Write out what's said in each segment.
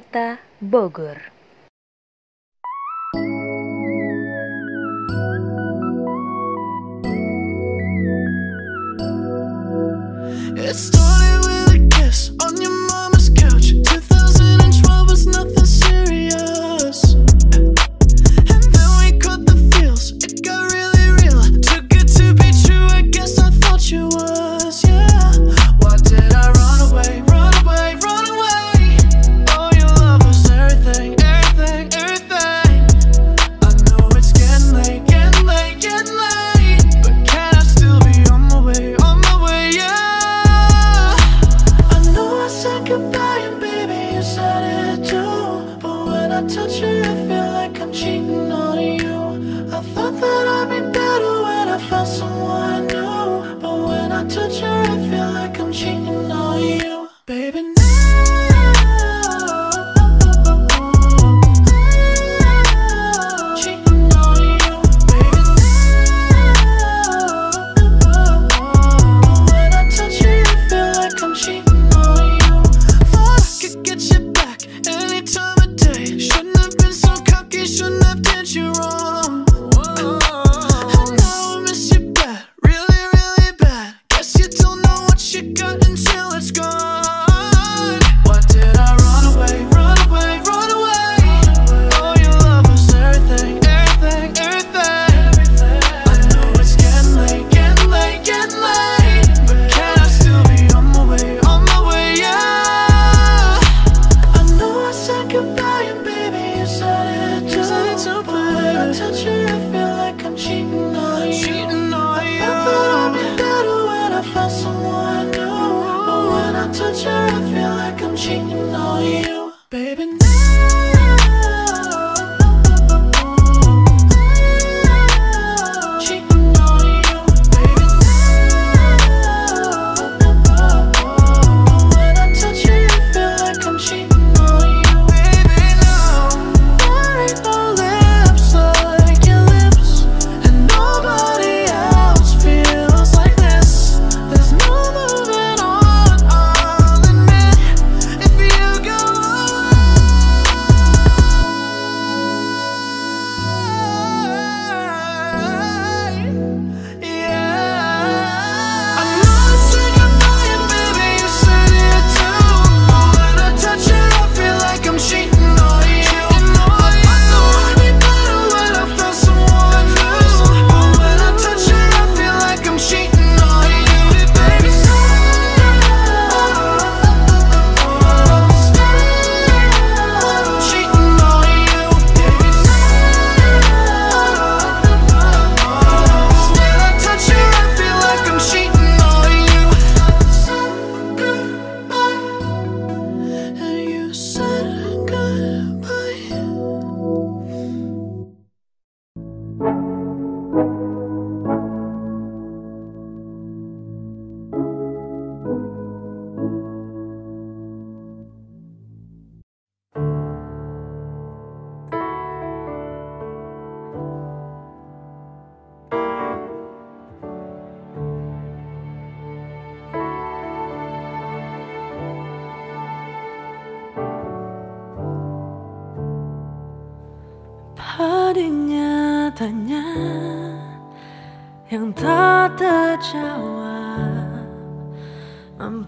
Kita Bogor.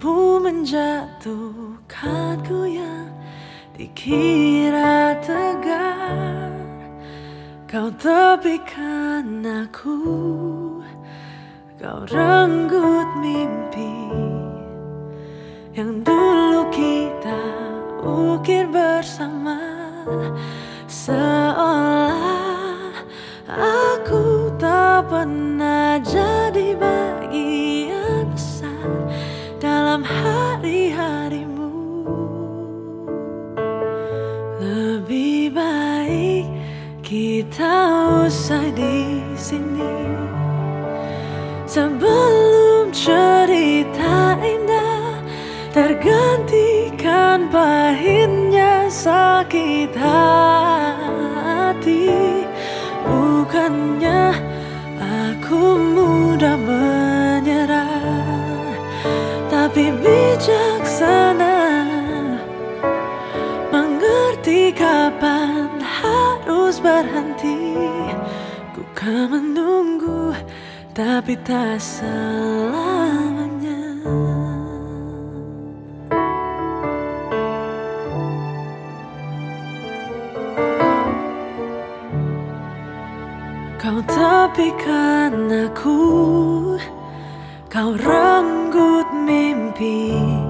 Mampu menjatuhkanku yang dikira tegar. Kau tepikan aku Kau renggut mimpi Yang dulu kita ukir bersama. Seolah aku tak pernah jadi bagi hari-harimu. Lebih baik kita usai di sini. Sebelum cerita indah Tergantikan pahitnya sakit hati. Bukannya aku mudah tapi bijaksana mengerti kapan harus berhenti. Ku kan menunggu tapi tak selamanya. Kau tepikan aku Kau renggut mimpi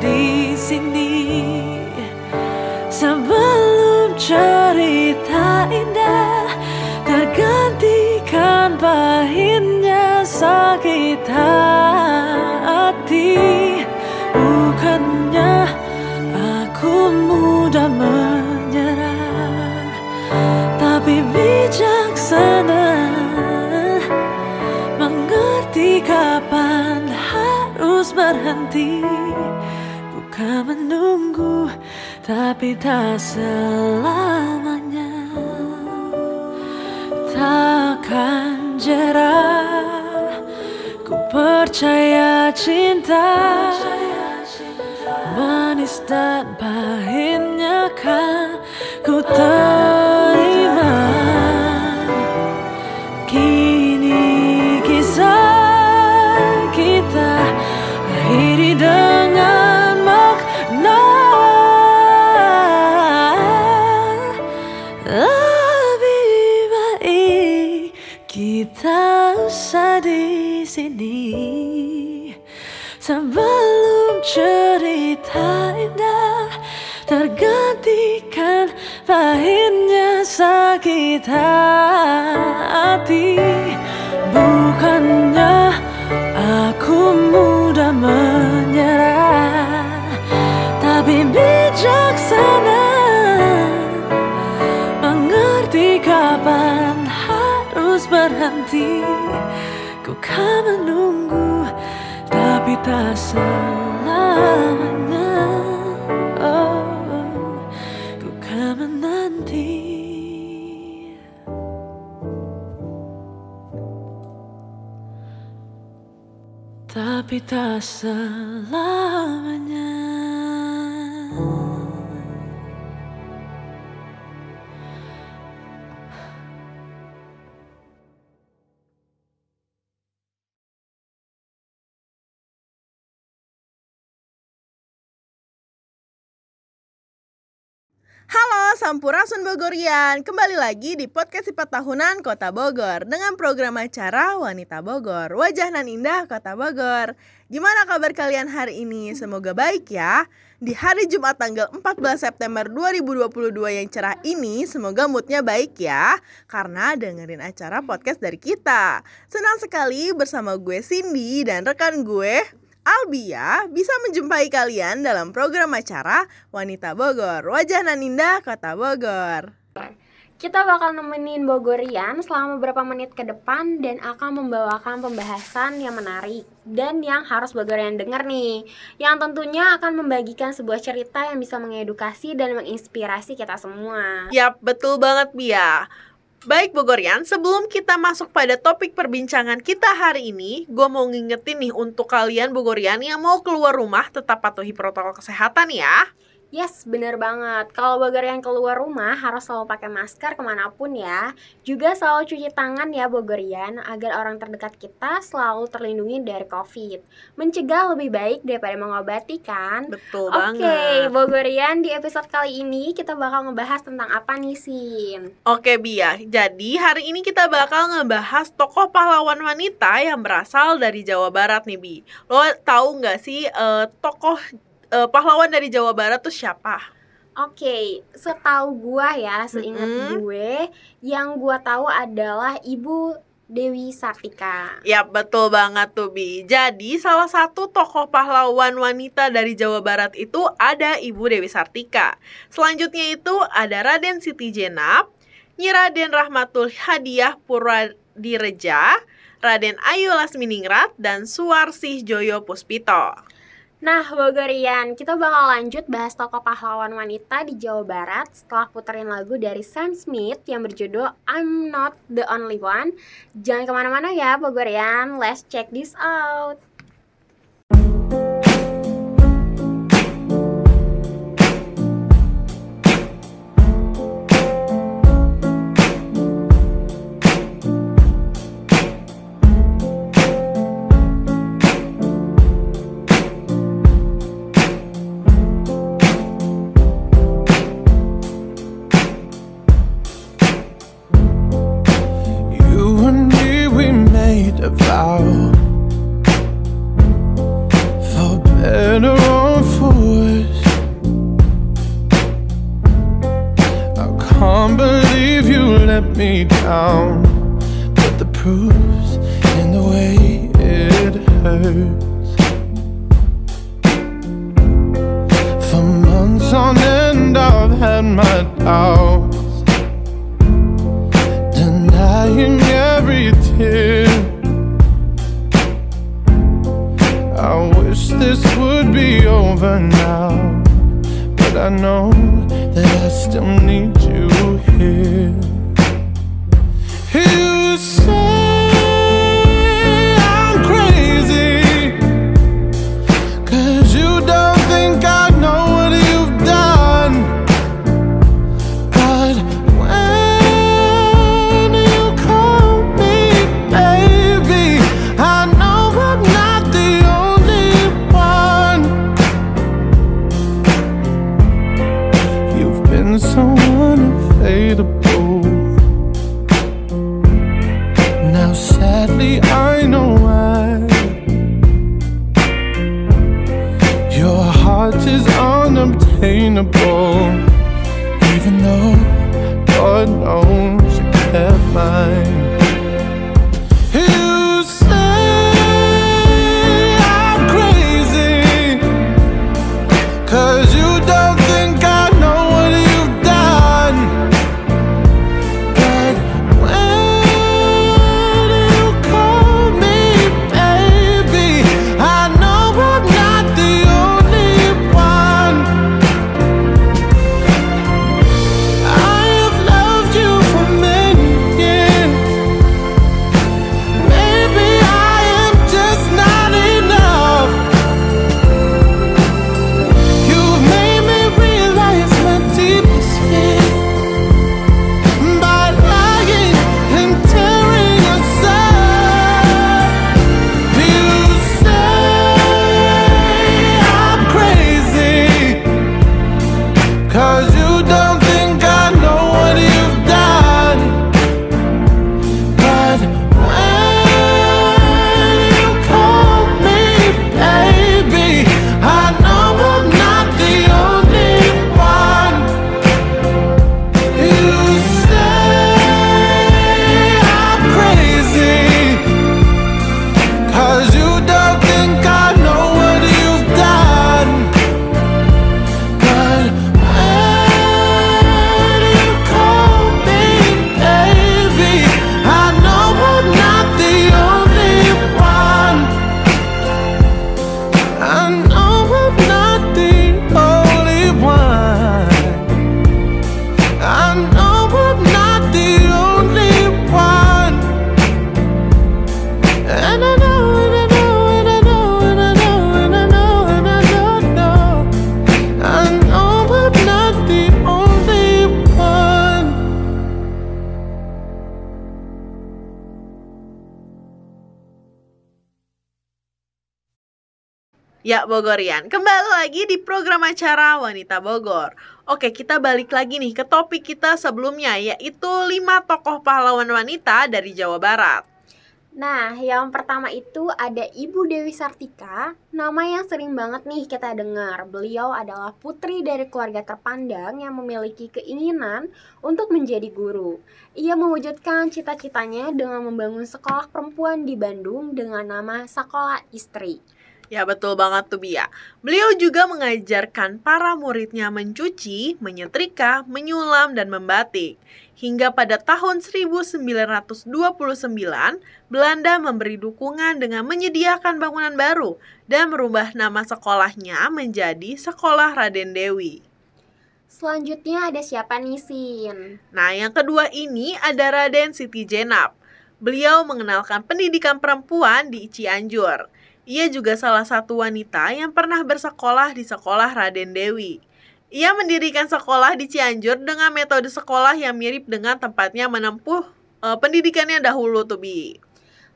di sini. Sebelum cerita indah tergantikan pahitnya sakit hati. Bukannya aku mudah menyerah tapi bijaksana mengerti kapan harus berhenti bukan menunggu tapi tak selamanya. Takkan jerah ku percaya cinta. Manis dan pahitnya kan ku terima sini. Sebelum cerita indah tergantikan pahitnya sakit hati. Bukannya aku mudah menyerah Tapi bijaksana mengerti kapan harus berhenti Ku kan menunggu tapi tak selamanya. Oh, Ku kan menanti. Tapi tak selamanya Halo Sampurasun Bogorian, kembali lagi di podcast sifat tahunan Kota Bogor dengan program acara Wanita Bogor, wajah nan indah Kota Bogor. Gimana kabar kalian hari ini? Semoga baik ya. Di hari Jumat tanggal 14 September 2022 yang cerah ini, semoga moodnya baik ya. Karena dengerin acara podcast dari kita. Senang sekali bersama gue Cindy dan rekan gue Albia bisa menjumpai kalian dalam program acara Wanita Bogor, Wajah Nan Indah Kota Bogor. Kita bakal nemenin Bogorian selama beberapa menit ke depan dan akan membawakan pembahasan yang menarik dan yang harus Bogorian denger nih. Yang tentunya akan membagikan sebuah cerita yang bisa mengedukasi dan menginspirasi kita semua. Yap, betul banget Bia. Baik Bogorian, sebelum kita masuk pada topik perbincangan kita hari ini, gue mau ngingetin nih untuk kalian Bogorian yang mau keluar rumah tetap patuhi protokol kesehatan ya. Yes, bener banget. Kalau Bogorian keluar rumah harus selalu pakai masker ke mana pun ya. Juga selalu cuci tangan ya Bogorian agar orang terdekat kita selalu terlindungi dari COVID. Mencegah lebih baik daripada mengobati kan? Betul Oke, banget. Bogorian di episode kali ini kita bakal ngebahas tentang apa nih, Sin? Oke Bia, jadi hari ini kita bakal ngebahas tokoh pahlawan wanita yang berasal dari Jawa Barat nih Bi. Lo tahu nggak sih eh, tokoh eh, pahlawan dari Jawa Barat tuh siapa? Oke, setahu gua ya, seingat Mm-mm. gue, yang gua tahu adalah Ibu Dewi Sartika. Yap, betul banget tuh Bi. Jadi salah satu tokoh pahlawan wanita dari Jawa Barat itu ada Ibu Dewi Sartika. Selanjutnya itu ada Raden Siti Jenab, Nyi Raden Rahmatul Hadiah Purwadireja, Raden Ayu Lasminingrat, dan Suwarsih Joyo Puspito. Nah, Bogorian, kita bakal lanjut bahas tokoh pahlawan wanita di Jawa Barat setelah puterin lagu dari Sam Smith yang berjudul I'm Not The Only One. Jangan ke mana-mana ya, Bogorian. Let's check this out. On end I've had my doubts denying every tear. I wish this would be over now, but I know so unavailable. Now, sadly, I know why. Your heart is unobtainable. Even though God knows you kept mine. Ya Bogorian, kembali lagi di program acara Wanita Bogor. Oke, kita balik lagi nih ke topik kita sebelumnya yaitu 5 tokoh pahlawan wanita dari Jawa Barat. Nah, yang pertama itu ada Ibu Dewi Sartika, nama yang sering banget nih kita dengar. Beliau adalah putri dari keluarga terpandang yang memiliki keinginan untuk menjadi guru. Ia mewujudkan cita-citanya dengan membangun sekolah perempuan di Bandung dengan nama Sekolah Istri. Ya betul banget tuh Bia. Beliau juga mengajarkan para muridnya mencuci, menyetrika, menyulam, dan membatik. Hingga pada tahun 1929, Belanda memberi dukungan dengan menyediakan bangunan baru dan merubah nama sekolahnya menjadi Sekolah Raden Dewi. Selanjutnya ada siapa nih, Sin? Nah, yang kedua ini ada Raden Siti Jenab. Beliau mengenalkan pendidikan perempuan di Cianjur. Ia juga salah satu wanita yang pernah bersekolah di sekolah Raden Dewi. Ia mendirikan sekolah di Cianjur dengan metode sekolah yang mirip dengan tempatnya menempuh uh, pendidikannya dahulu tuh Bi.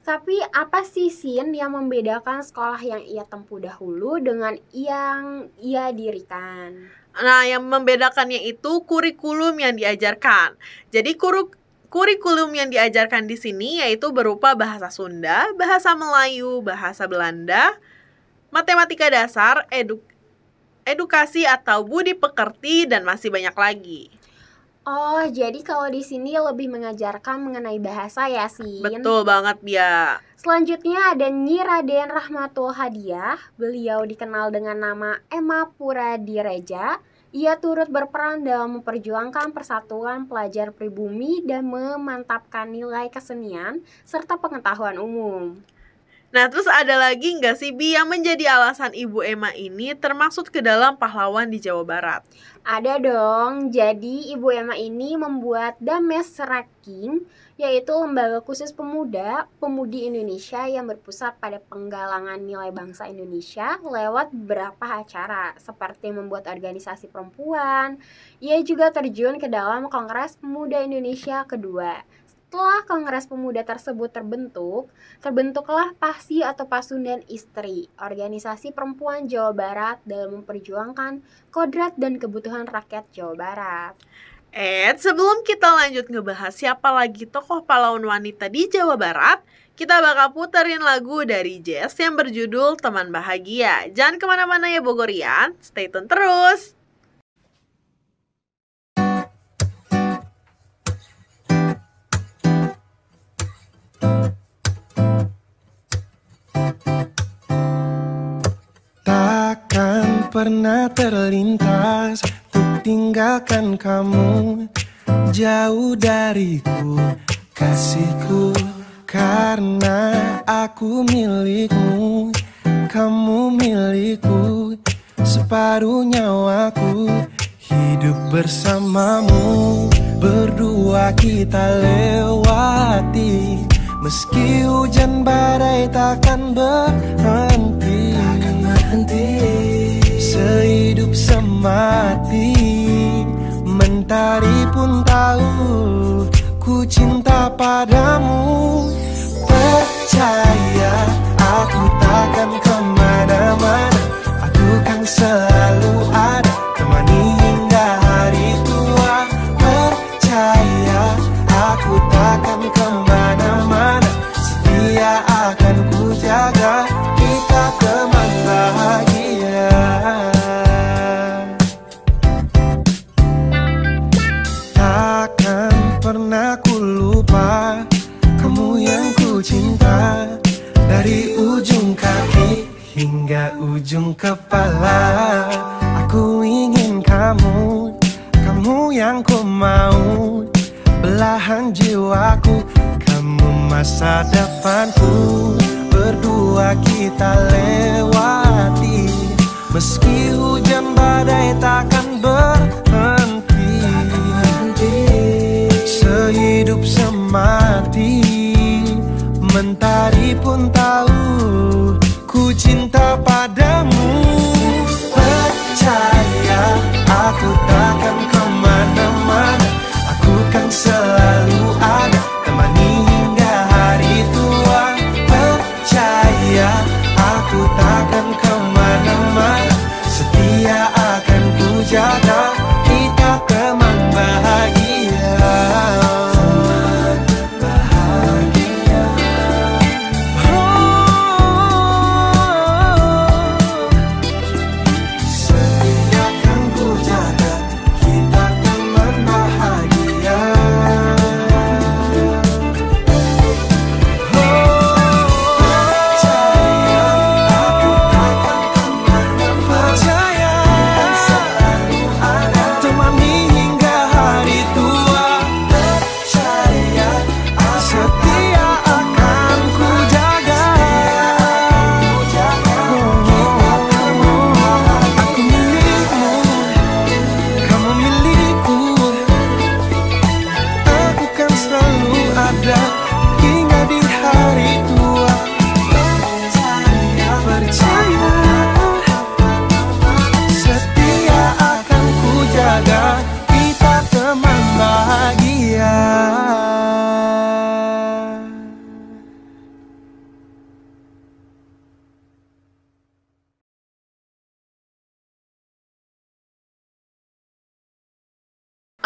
Tapi apa sih Sin yang membedakan sekolah yang ia tempuh dahulu dengan yang ia dirikan? Nah, yang membedakannya itu kurikulum yang diajarkan. Jadi kur Kurikulum yang diajarkan di sini yaitu berupa bahasa Sunda, bahasa Melayu, bahasa Belanda, matematika dasar, edu edukasi atau budi pekerti dan masih banyak lagi. Oh, jadi kalau di sini lebih mengajarkan mengenai bahasa ya, sih. Betul banget, Bia. Selanjutnya ada Nyi Raden Rahmatul Hadiah. Beliau dikenal dengan nama Emma Pura Direja ia turut berperan dalam memperjuangkan persatuan pelajar pribumi dan memantapkan nilai kesenian serta pengetahuan umum. Nah, terus ada lagi nggak sih Bi yang menjadi alasan Ibu Emma ini termasuk ke dalam pahlawan di Jawa Barat? Ada dong. Jadi Ibu Emma ini membuat Dames Raking yaitu lembaga khusus pemuda pemudi Indonesia yang berpusat pada penggalangan nilai bangsa Indonesia lewat beberapa acara seperti membuat organisasi perempuan. Ia juga terjun ke dalam Kongres Pemuda Indonesia kedua. Setelah Kongres Pemuda tersebut terbentuk, terbentuklah PASI atau Pasundan Istri, organisasi perempuan Jawa Barat dalam memperjuangkan kodrat dan kebutuhan rakyat Jawa Barat. Eh, sebelum kita lanjut ngebahas siapa lagi tokoh pahlawan wanita di Jawa Barat, kita bakal puterin lagu dari Jess yang berjudul Teman Bahagia. Jangan ke mana-mana ya Bogorian, stay tune terus. Pernah terlintas tinggalkan kamu jauh dariku. Kasihku karena aku milikmu kamu milikku separuh nyawaku. Hidup bersamamu berdua kita lewati. Meski hujan badai takkan berhenti. Takkan berhenti sehidup semati Mentari pun tahu Ku cinta padamu. Percaya Aku takkan ke mana-mana Aku kan selalu pernah ku lupa Kamu yang ku cinta. Dari ujung kaki hingga ujung kepala Aku ingin kamu Kamu yang ku mau. Belahan jiwaku Kamu masa depanku. Berdua kita lewati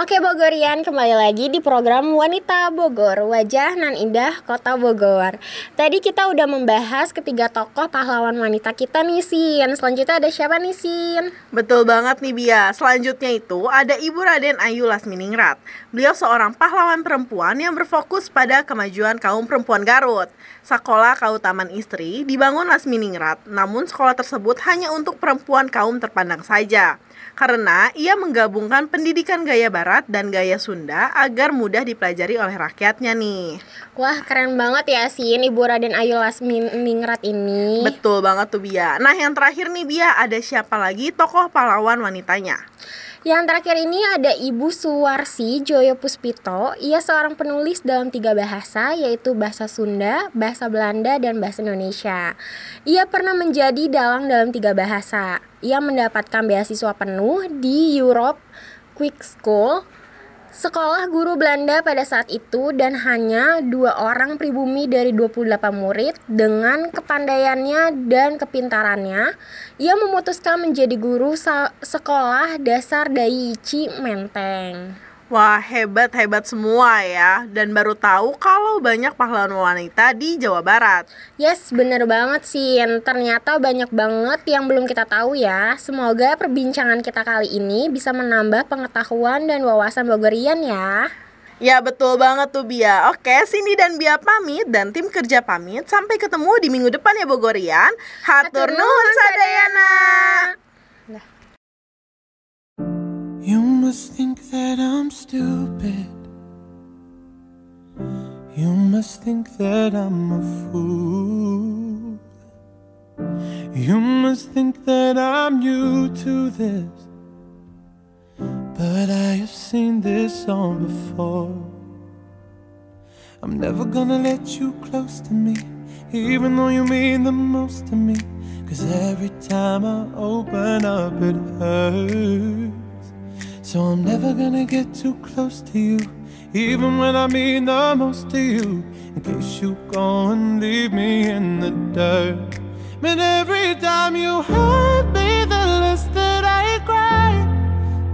Oke Bogorian, kembali lagi di program Wanita Bogor, wajah nan indah kota Bogor. Tadi kita udah membahas ketiga tokoh pahlawan wanita kita nih Sin. Selanjutnya ada siapa nih Sin? Betul banget nih Bia. Selanjutnya itu ada Ibu Raden Ayu Lasminingrat. Beliau seorang pahlawan perempuan yang berfokus pada kemajuan kaum perempuan Garut. Sekolah Kautaman Istri dibangun Lasminingrat, namun sekolah tersebut hanya untuk perempuan kaum terpandang saja. Karena ia menggabungkan pendidikan gaya barat dan gaya Sunda agar mudah dipelajari oleh rakyatnya nih. Wah keren banget ya Sin, Ibu Raden Ayu Lasminingrat ini. Betul banget tuh Bia. Nah yang terakhir nih Bia, ada siapa lagi tokoh pahlawan wanitanya? Yang terakhir ini ada Ibu Suwarsi Joyo Puspito. Ia seorang penulis dalam tiga bahasa, yaitu bahasa Sunda, bahasa Belanda, dan bahasa Indonesia. Ia pernah menjadi dalang dalam tiga bahasa. Ia mendapatkan beasiswa penuh di Europe Quick School, sekolah guru Belanda pada saat itu dan hanya dua orang pribumi dari 28 murid dengan kepandaiannya dan kepintarannya ia memutuskan menjadi guru sekolah dasar Daiichi Menteng Wah hebat-hebat semua ya. Dan baru tahu kalau banyak pahlawan wanita di Jawa Barat. Yes, bener banget sih. Ternyata banyak banget yang belum kita tahu ya. Semoga perbincangan kita kali ini bisa menambah pengetahuan dan wawasan Bogorian ya. Ya betul banget tuh Bia. Oke Cindy dan Bia pamit dan tim kerja pamit. Sampai ketemu di minggu depan ya Bogorian. Hatur nuhun sadayana You must think that I'm stupid. You must think that I'm a fool. You must think that I'm new to this. But I have seen this song before. I'm never gonna let you close to me, even though you mean the most to me. Cause every time I open up, it hurts. So I'm never gonna get too close to you, even when I mean the most to you. In case you go and leave me in the dirt. But every time you hurt me, the less that I cry.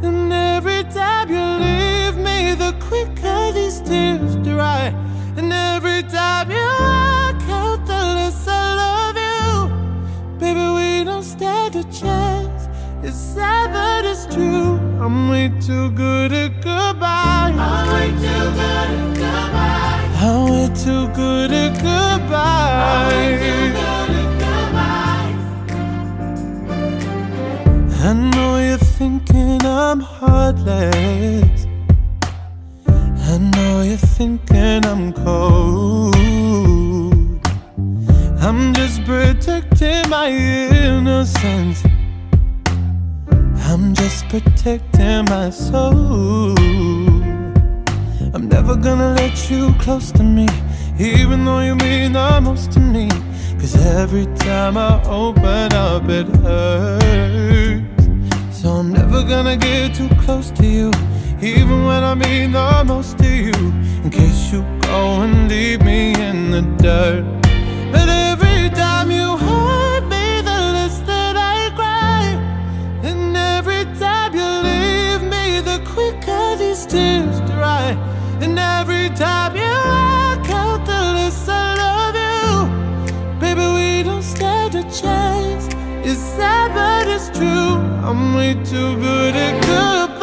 And every time you leave me, the quicker these tears dry. And every time you walk out, the less I love you. Baby, we don't stand a chance. It's sad, but it's true. I'm way too good at goodbye. I'm way too good at goodbye. I'm way too good at goodbye. I know you're thinking I'm heartless. I know you're thinking I'm cold. I'm just protecting my innocence. I'm just protecting my soul. I'm never gonna let you close to me, even though you mean the most to me. Cause every time I open up, it hurts. So I'm never gonna get too close to you, even when I mean the most to you. In case you go and leave me in the dirt. Tears dry. And every time you walk out, the less I love you. Baby, we don't stand a chance. It's sad, but it's true. I'm way too good at goodbye.